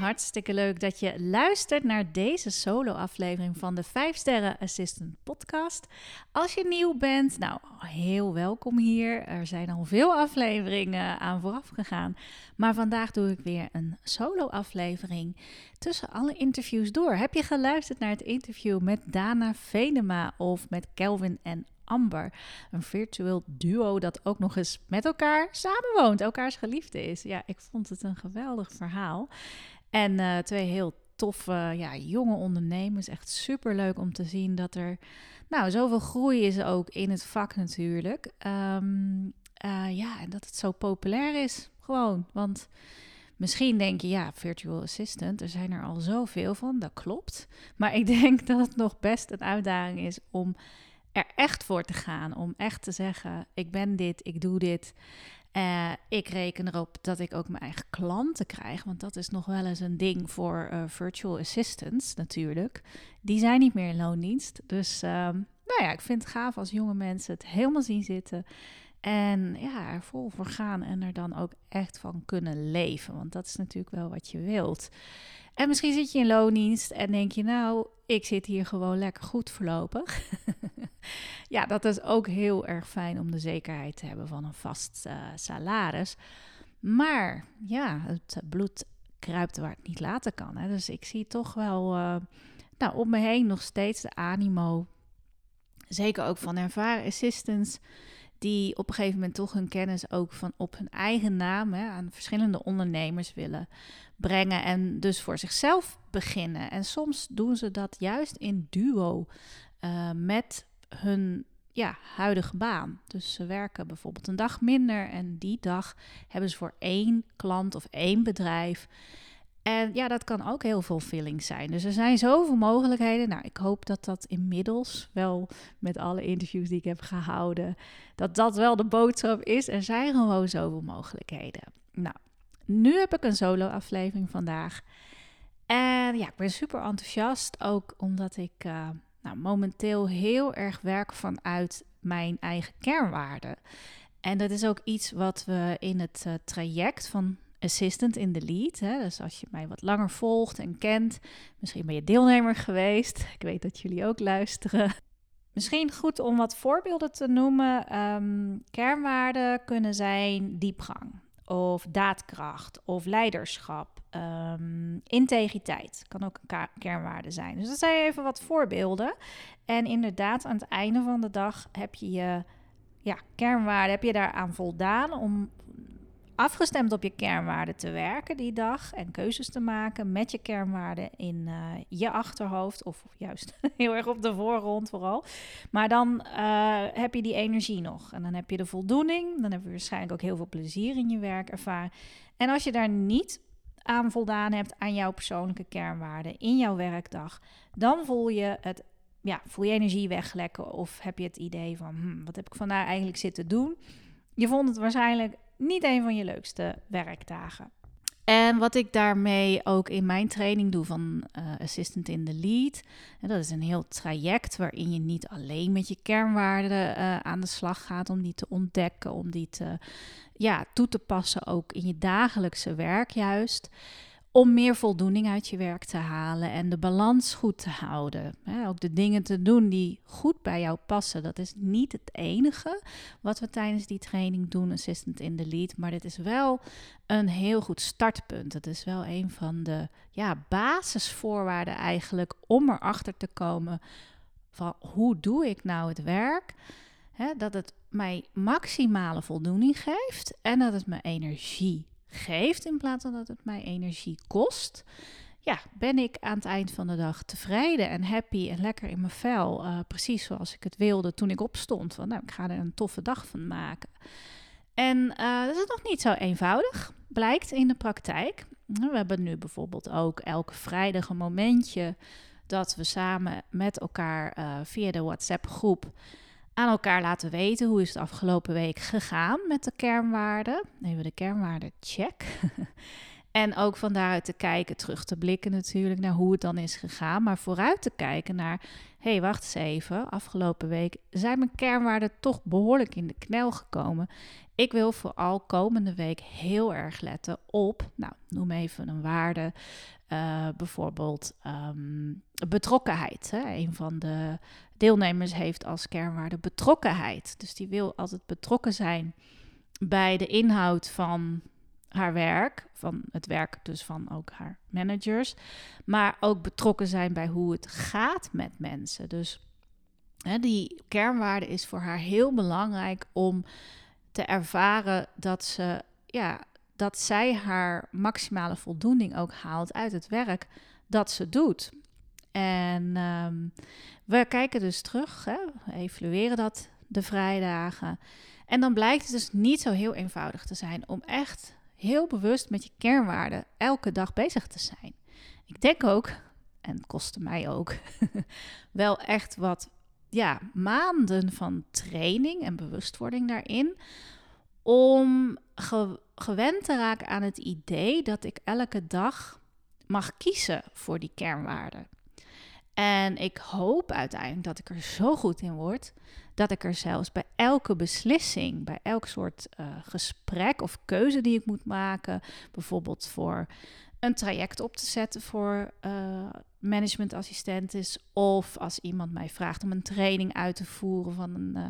Hartstikke leuk dat je luistert naar deze solo-aflevering van de 5 Sterren Assistant Podcast. Als je nieuw bent, nou, heel welkom hier. Er zijn al veel afleveringen aan vooraf gegaan. Maar vandaag doe ik weer een solo-aflevering tussen alle interviews door. Heb je geluisterd naar het interview met Dana Venema of met Kelvin en Amber. Een virtueel duo dat ook nog eens met elkaar samenwoont, elkaars geliefde is. Ja, ik vond het een geweldig verhaal. En uh, twee heel toffe, ja, jonge ondernemers. Echt super leuk om te zien dat er, nou, zoveel groei is ook in het vak natuurlijk. Um, uh, ja, en dat het zo populair is, gewoon. Want Misschien denk je, ja, virtual assistant, er zijn er al zoveel van, dat klopt. Maar ik denk dat het nog best een uitdaging is om er echt voor te gaan. Om echt te zeggen: ik ben dit, ik doe dit. Uh, ik reken erop dat ik ook mijn eigen klanten krijg. Want dat is nog wel eens een ding voor uh, virtual assistants natuurlijk. Die zijn niet meer in loondienst. Dus uh, nou ja, ik vind het gaaf als jonge mensen het helemaal zien zitten. En ja, er vol voor gaan en er dan ook echt van kunnen leven. Want dat is natuurlijk wel wat je wilt. En misschien zit je in loondienst en denk je, nou, ik zit hier gewoon lekker goed voorlopig. ja, dat is ook heel erg fijn om de zekerheid te hebben van een vast uh, salaris. Maar ja, het bloed kruipt waar het niet laten kan. Hè. Dus ik zie toch wel uh, nou, om me heen nog steeds de animo. Zeker ook van ervaren assistants die op een gegeven moment toch hun kennis ook van op hun eigen naam hè, aan verschillende ondernemers willen brengen en dus voor zichzelf beginnen. En soms doen ze dat juist in duo uh, met hun ja, huidige baan. Dus ze werken bijvoorbeeld een dag minder en die dag hebben ze voor één klant of één bedrijf. En ja, dat kan ook heel veel feeling zijn. Dus er zijn zoveel mogelijkheden. Nou, ik hoop dat dat inmiddels wel met alle interviews die ik heb gehouden, dat dat wel de boodschap is. Er zijn gewoon zoveel mogelijkheden. Nou, nu heb ik een solo-aflevering vandaag. En ja, ik ben super enthousiast. Ook omdat ik uh, nou, momenteel heel erg werk vanuit mijn eigen kernwaarden. En dat is ook iets wat we in het uh, traject van assistant in de lead. Hè? Dus als je mij wat langer volgt en kent, misschien ben je deelnemer geweest. Ik weet dat jullie ook luisteren. Misschien goed om wat voorbeelden te noemen. Um, kernwaarden kunnen zijn diepgang of daadkracht of leiderschap, um, integriteit kan ook een kernwaarde zijn. Dus dat zijn even wat voorbeelden. En inderdaad, aan het einde van de dag heb je je ja, kernwaarden, heb je daaraan voldaan om afgestemd op je kernwaarden te werken die dag en keuzes te maken met je kernwaarden in uh, je achterhoofd of juist heel erg op de voorgrond vooral. Maar dan uh, heb je die energie nog en dan heb je de voldoening, dan heb je waarschijnlijk ook heel veel plezier in je werk ervaren. En als je daar niet aan voldaan hebt aan jouw persoonlijke kernwaarden in jouw werkdag, dan voel je het ja, voel je energie weglekken of heb je het idee van hm, wat heb ik vandaag eigenlijk zitten doen? Je vond het waarschijnlijk niet een van je leukste werkdagen. En wat ik daarmee ook in mijn training doe van uh, Assistant in the Lead. Dat is een heel traject waarin je niet alleen met je kernwaarden uh, aan de slag gaat om die te ontdekken, om die te, ja, toe te passen ook in je dagelijkse werk juist. Om meer voldoening uit je werk te halen en de balans goed te houden. ook de dingen te doen die goed bij jou passen. Dat is niet het enige wat we tijdens die training doen, Assistant in the Lead. Maar dit is wel een heel goed startpunt. Het is wel een van de ja, basisvoorwaarden eigenlijk om erachter te komen van hoe doe ik nou het werk. dat het mij maximale voldoening geeft en dat het me energie geeft in plaats van dat het mij energie kost. Ja, ben ik aan het eind van de dag tevreden en happy en lekker in mijn vel. Uh, precies zoals ik het wilde toen ik opstond. Van, nou, ik ga er een toffe dag van maken. En uh, dat is nog niet zo eenvoudig, blijkt in de praktijk. We hebben nu bijvoorbeeld ook elke vrijdag een momentje dat we samen met elkaar uh, via de WhatsApp-groep aan elkaar laten weten hoe is het afgelopen week gegaan met de kernwaarden. Even de kernwaarden check. en ook van daaruit te kijken, terug te blikken natuurlijk naar hoe het dan is gegaan. Maar vooruit te kijken naar, hé hey, wacht eens even, afgelopen week zijn mijn kernwaarden toch behoorlijk in de knel gekomen. Ik wil vooral komende week heel erg letten op, nou noem even een waarde, uh, bijvoorbeeld um, betrokkenheid. Hè? Een van de deelnemers heeft als kernwaarde betrokkenheid. Dus die wil altijd betrokken zijn bij de inhoud van haar werk, van het werk dus van ook haar managers, maar ook betrokken zijn bij hoe het gaat met mensen. Dus hè, die kernwaarde is voor haar heel belangrijk om te ervaren dat ze ja, dat zij haar maximale voldoening ook haalt uit het werk dat ze doet. En ehm, we kijken dus terug, hè, evalueren dat de vrijdagen. En dan blijkt het dus niet zo heel eenvoudig te zijn om echt heel bewust met je kernwaarden elke dag bezig te zijn. Ik denk ook, en kostte mij ook, wel echt wat ja, maanden van training en bewustwording daarin. Om gewend te raken aan het idee dat ik elke dag mag kiezen voor die kernwaarden. En ik hoop uiteindelijk dat ik er zo goed in word dat ik er zelfs bij elke beslissing, bij elk soort uh, gesprek of keuze die ik moet maken, bijvoorbeeld voor een traject op te zetten voor uh, of als iemand mij vraagt om een training uit te voeren van een uh,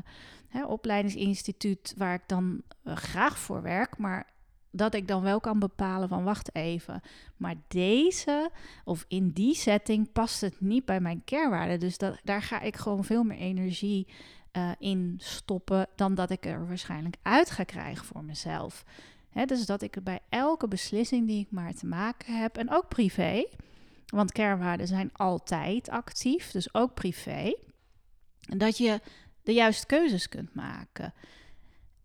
hè, opleidingsinstituut waar ik dan graag voor werk, maar dat ik dan wel kan bepalen van wacht even, maar deze of in die setting past het niet bij mijn kernwaarden. Dus dat, daar ga ik gewoon veel meer energie uh, in stoppen dan dat ik er waarschijnlijk uit ga krijgen voor mezelf. Dus dat ik bij elke beslissing die ik maar te maken heb, en ook privé, want kernwaarden zijn altijd actief, dus ook privé, dat je de juiste keuzes kunt maken.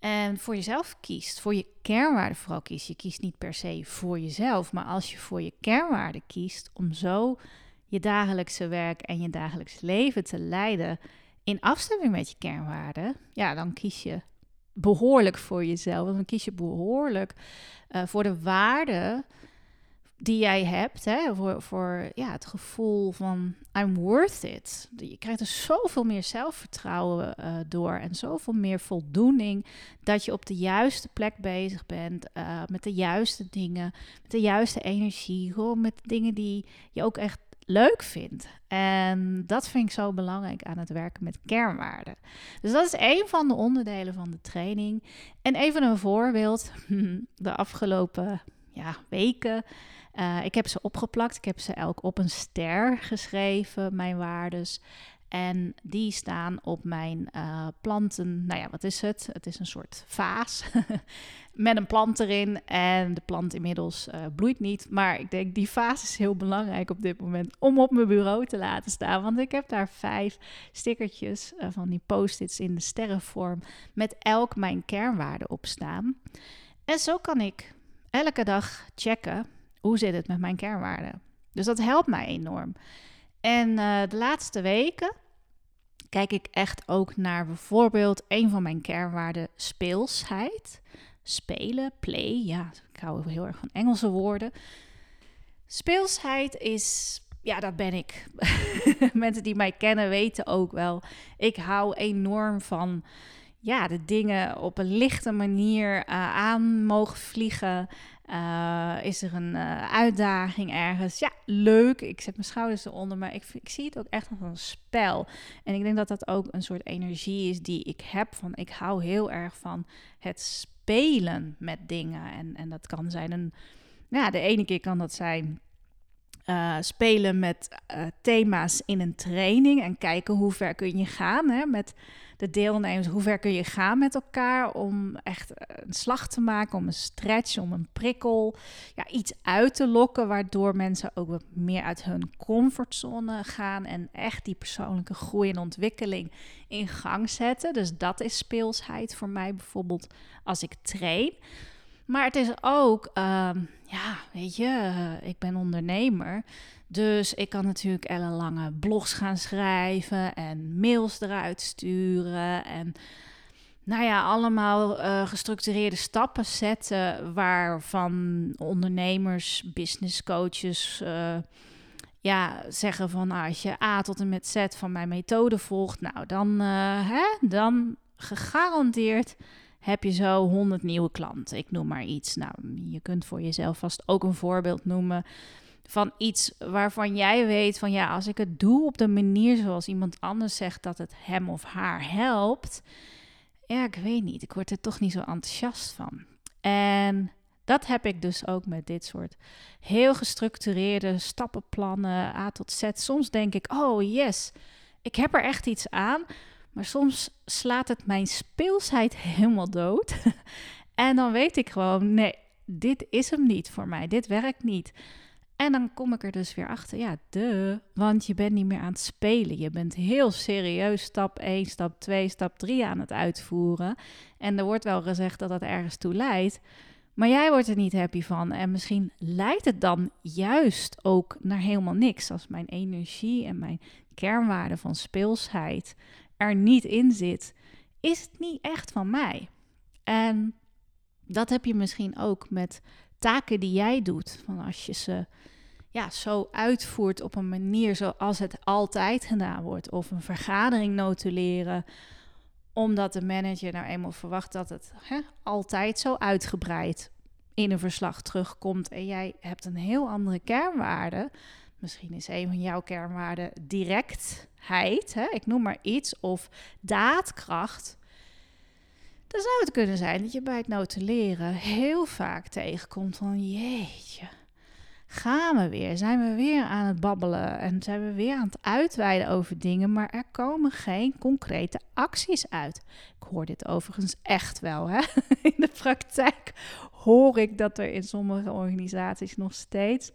En voor jezelf kiest, voor je kernwaarden vooral kiest. Je kiest niet per se voor jezelf, maar als je voor je kernwaarden kiest om zo je dagelijkse werk en je dagelijks leven te leiden in afstemming met je kernwaarden, ja, dan kies je behoorlijk voor jezelf. Dan kies je behoorlijk uh, voor de waarden die jij hebt, hè, voor, voor ja, het gevoel van I'm worth it. Je krijgt er zoveel meer zelfvertrouwen uh, door en zoveel meer voldoening dat je op de juiste plek bezig bent, uh, met de juiste dingen, met de juiste energie, gewoon met dingen die je ook echt leuk vindt. En dat vind ik zo belangrijk aan het werken met kernwaarden. Dus dat is een van de onderdelen van de training. En even een voorbeeld. De afgelopen ja, weken uh, ik heb ze opgeplakt. Ik heb ze elk op een ster geschreven, mijn waardes. En die staan op mijn uh, planten. Nou ja, wat is het? Het is een soort vaas met een plant erin. En de plant inmiddels uh, bloeit niet. Maar ik denk, die vaas is heel belangrijk op dit moment om op mijn bureau te laten staan. Want ik heb daar vijf stickertjes van die post-its in de sterrenvorm met elk mijn kernwaarde op staan. En zo kan ik elke dag checken hoe zit het met mijn kernwaarden? Dus dat helpt mij enorm. En uh, de laatste weken kijk ik echt ook naar bijvoorbeeld een van mijn kernwaarden, speelsheid. Spelen, play, ja, ik hou heel erg van Engelse woorden. Speelsheid is, ja, dat ben ik. Mensen die mij kennen weten ook wel. Ik hou enorm van ja, de dingen op een lichte manier uh, aan mogen vliegen. Uh, is er een uh, uitdaging ergens? Ja, leuk. Ik zet mijn schouders eronder, maar ik, ik zie het ook echt als een spel. En ik denk dat dat ook een soort energie is die ik heb. Van ik hou heel erg van het spelen met dingen. En, en dat kan zijn een. Ja, de ene keer kan dat zijn uh, spelen met thema's in een training en kijken hoe ver kun je gaan hè, met de deelnemers, hoe ver kun je gaan met elkaar om echt een slag te maken, om een stretch, om een prikkel, ja, iets uit te lokken, waardoor mensen ook wat meer uit hun comfortzone gaan en echt die persoonlijke groei en ontwikkeling in gang zetten. Dus dat is speelsheid voor mij bijvoorbeeld als ik train. Maar het is ook, ehm, ja, weet je, eh, ik ben ondernemer. Dus ik kan natuurlijk ellenlange blogs gaan schrijven en mails eruit sturen. En nou ja, allemaal uh, gestructureerde stappen zetten waarvan ondernemers, business coaches uh, ja, zeggen van nou, als je A tot en met Z van mijn methode volgt, nou dan, hè, dan gegarandeerd heb je zo 100 nieuwe klanten. Ik noem maar iets. Nou, je kunt voor jezelf vast ook een voorbeeld noemen van iets waarvan jij weet van ja, als ik het doe op de manier zoals iemand anders zegt dat het hem of haar helpt, ja, ik weet niet, ik word er toch niet zo enthousiast van. En dat heb ik dus ook met dit soort heel gestructureerde stappenplannen, A tot Z. Soms denk ik, oh yes, ik heb er echt iets aan. Maar soms slaat het mijn speelsheid helemaal dood. en dan weet ik gewoon, nee, dit is hem niet voor mij. Dit werkt niet. En dan kom ik er dus weer achter, ja, de, want je bent niet meer aan het spelen. Je bent heel serieus stap 1, stap 2, stap 3 aan het uitvoeren. En er wordt wel gezegd dat dat ergens toe leidt. Maar jij wordt er niet happy van. En misschien leidt het dan juist ook naar helemaal niks. Als mijn energie en mijn kernwaarde van speelsheid er niet in zit, is het niet echt van mij. En dat heb je misschien ook met taken die jij doet. Van als je ze ja, zo uitvoert op een manier zoals het altijd gedaan wordt. Of een vergadering notuleren omdat de manager nou eenmaal verwacht dat het hè, altijd zo uitgebreid in een verslag terugkomt. En jij hebt een heel andere kernwaarde. Misschien is een van jouw kernwaarden directheid, hè, ik noem maar iets, of daadkracht. Dan zou het kunnen zijn dat je bij het notuleren heel vaak tegenkomt van jeetje, gaan we weer, zijn we weer aan het babbelen en zijn we weer aan het uitweiden over dingen, maar er komen geen concrete acties uit. Ik hoor dit overigens echt wel. Hè? In de praktijk hoor ik dat er in sommige organisaties nog steeds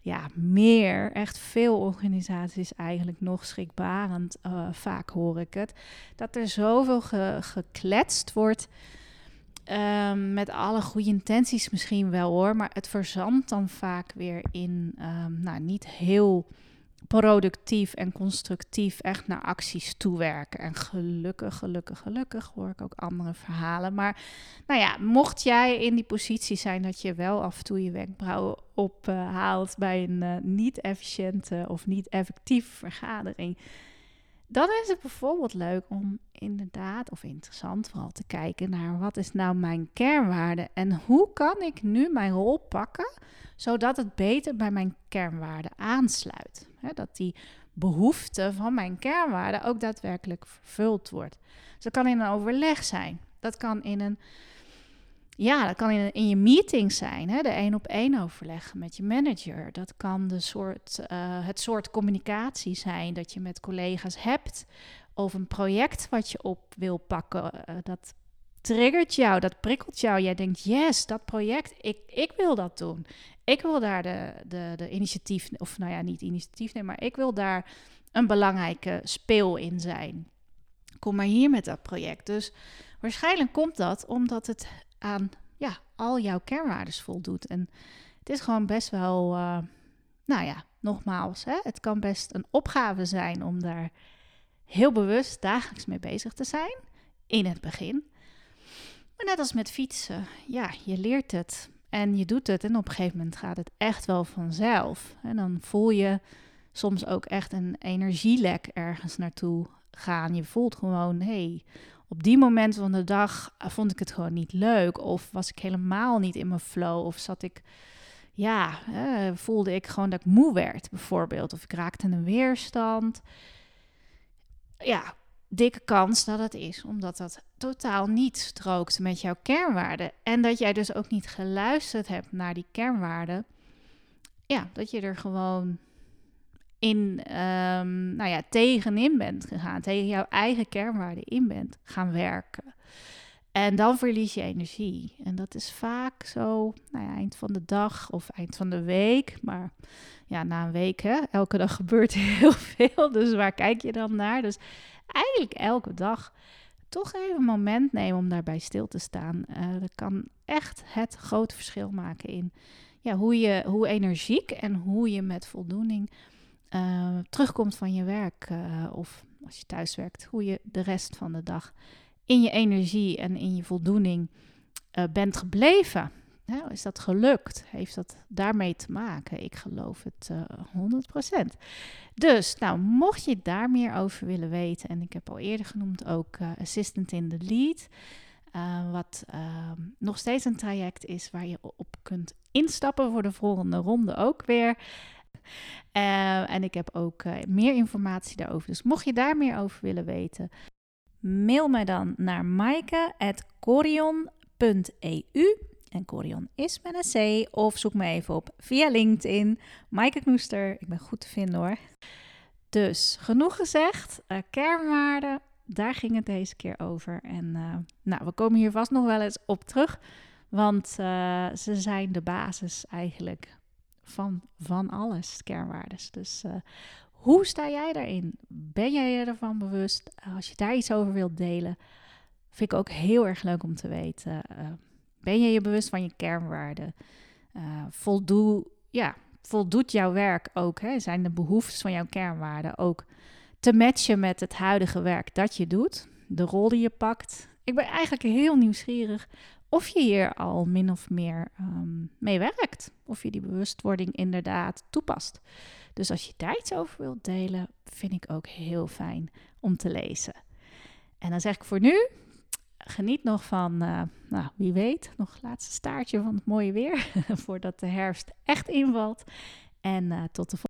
ja, meer, echt veel organisaties eigenlijk nog schrikbarend, uh, vaak hoor ik het, dat er zoveel gekletst wordt. Um, met alle goede intenties misschien wel hoor, maar het verzandt dan vaak weer in um, nou, niet heel productief en constructief echt naar acties toewerken. En gelukkig, gelukkig, gelukkig hoor ik ook andere verhalen. Maar nou ja, mocht jij in die positie zijn dat je wel af en toe je wenkbrauwen ophaalt bij een uh, niet efficiënte of niet effectieve vergadering. Dan is het bijvoorbeeld leuk om inderdaad, of interessant vooral, te kijken naar wat is nou mijn kernwaarde en hoe kan ik nu mijn rol pakken zodat het beter bij mijn kernwaarde aansluit. dat die behoefte van mijn kernwaarde ook daadwerkelijk vervuld wordt. Dus dat kan in een overleg zijn. Dat kan in een ja, dat kan in, in je meeting zijn, hè? de één op één overleg met je manager. Dat kan de soort, uh, het soort communicatie zijn dat je met collega's hebt. Of een project wat je op wil pakken. Uh, dat triggert jou, dat prikkelt jou. Jij denkt, yes, dat project, ik, ik wil dat doen. Ik wil daar de, de, de initiatief, of nou ja, niet initiatief nemen, maar ik wil daar een belangrijke speel in zijn. Kom maar hier met dat project. Dus waarschijnlijk komt dat omdat het aan ja, al jouw kernwaardes voldoet. En het is gewoon best wel, uh, nou ja, nogmaals, hè, het kan best een opgave zijn om daar heel bewust dagelijks mee bezig te zijn in het begin. Net als met fietsen, ja, je leert het en je doet het en op een gegeven moment gaat het echt wel vanzelf. En dan voel je soms ook echt een energielek ergens naartoe gaan. Je voelt gewoon, hé, hey, op die moment van de dag vond ik het gewoon niet leuk. Of was ik helemaal niet in mijn flow. Of zat ik, ja, voelde ik gewoon dat ik moe werd, bijvoorbeeld. Of ik raakte een weerstand. Ja, dikke kans dat het is, omdat dat totaal niet strookt met jouw kernwaarden. En dat jij dus ook niet geluisterd hebt naar die kernwaarden. Ja, dat je er gewoon in, um, nou ja, tegenin bent gegaan, tegen jouw eigen kernwaarden in bent gaan werken. En dan verlies je energie. En dat is vaak zo, nou ja, eind van de dag of eind van de week. Maar ja, na een week, hè, elke dag gebeurt heel veel. Dus waar kijk je dan naar? Dus eigenlijk elke dag toch even een moment nemen om daarbij stil te staan. Uh, dat kan echt het grote verschil maken in ja, hoe, je, hoe energiek en hoe je met voldoening uh, terugkomt van je werk. Uh, of als je thuis werkt, hoe je de rest van de dag in je energie en in je voldoening bent gebleven. Is dat gelukt? Heeft dat daarmee te maken? Ik geloof het uh, 100%. Dus, nou, mocht je daar meer over willen weten, en ik heb al eerder genoemd ook uh, Assistant in the Lead, uh, wat ehm, nog steeds een traject is waar je op kunt instappen voor de volgende ronde ook weer. en ik heb ook meer informatie daarover. Dus mocht je daar meer over willen weten, mail mij dan naar maaike.corion.eu. En Corion is met een C. Of zoek me even op via LinkedIn. Maaike Knoester. Ik ben goed te vinden hoor. Dus genoeg gezegd. Uh, kernwaarden, daar ging het deze keer over. En uh, nou, we komen hier vast nog wel eens op terug. Want uh, ze zijn de basis eigenlijk van, van alles, kernwaardes. Dus hoe sta jij daarin? Ben jij je ervan bewust? Als je daar iets over wilt delen, vind ik ook heel erg leuk om te weten. Ben je je bewust van je kernwaarden? Voldoe, ja, voldoet jouw werk ook? Hè? Zijn de behoeftes van jouw kernwaarden ook te matchen met het huidige werk dat je doet? De rol die je pakt? Ik ben eigenlijk heel nieuwsgierig of je hier al min of meer um, mee werkt. Of je die bewustwording inderdaad toepast. Dus als je daar iets over wilt delen, vind ik ook heel fijn om te lezen. En dan zeg ik voor nu, geniet nog van, uh, nou, wie weet, nog het laatste staartje van het mooie weer. voordat de herfst echt invalt. En uh, tot de volgende.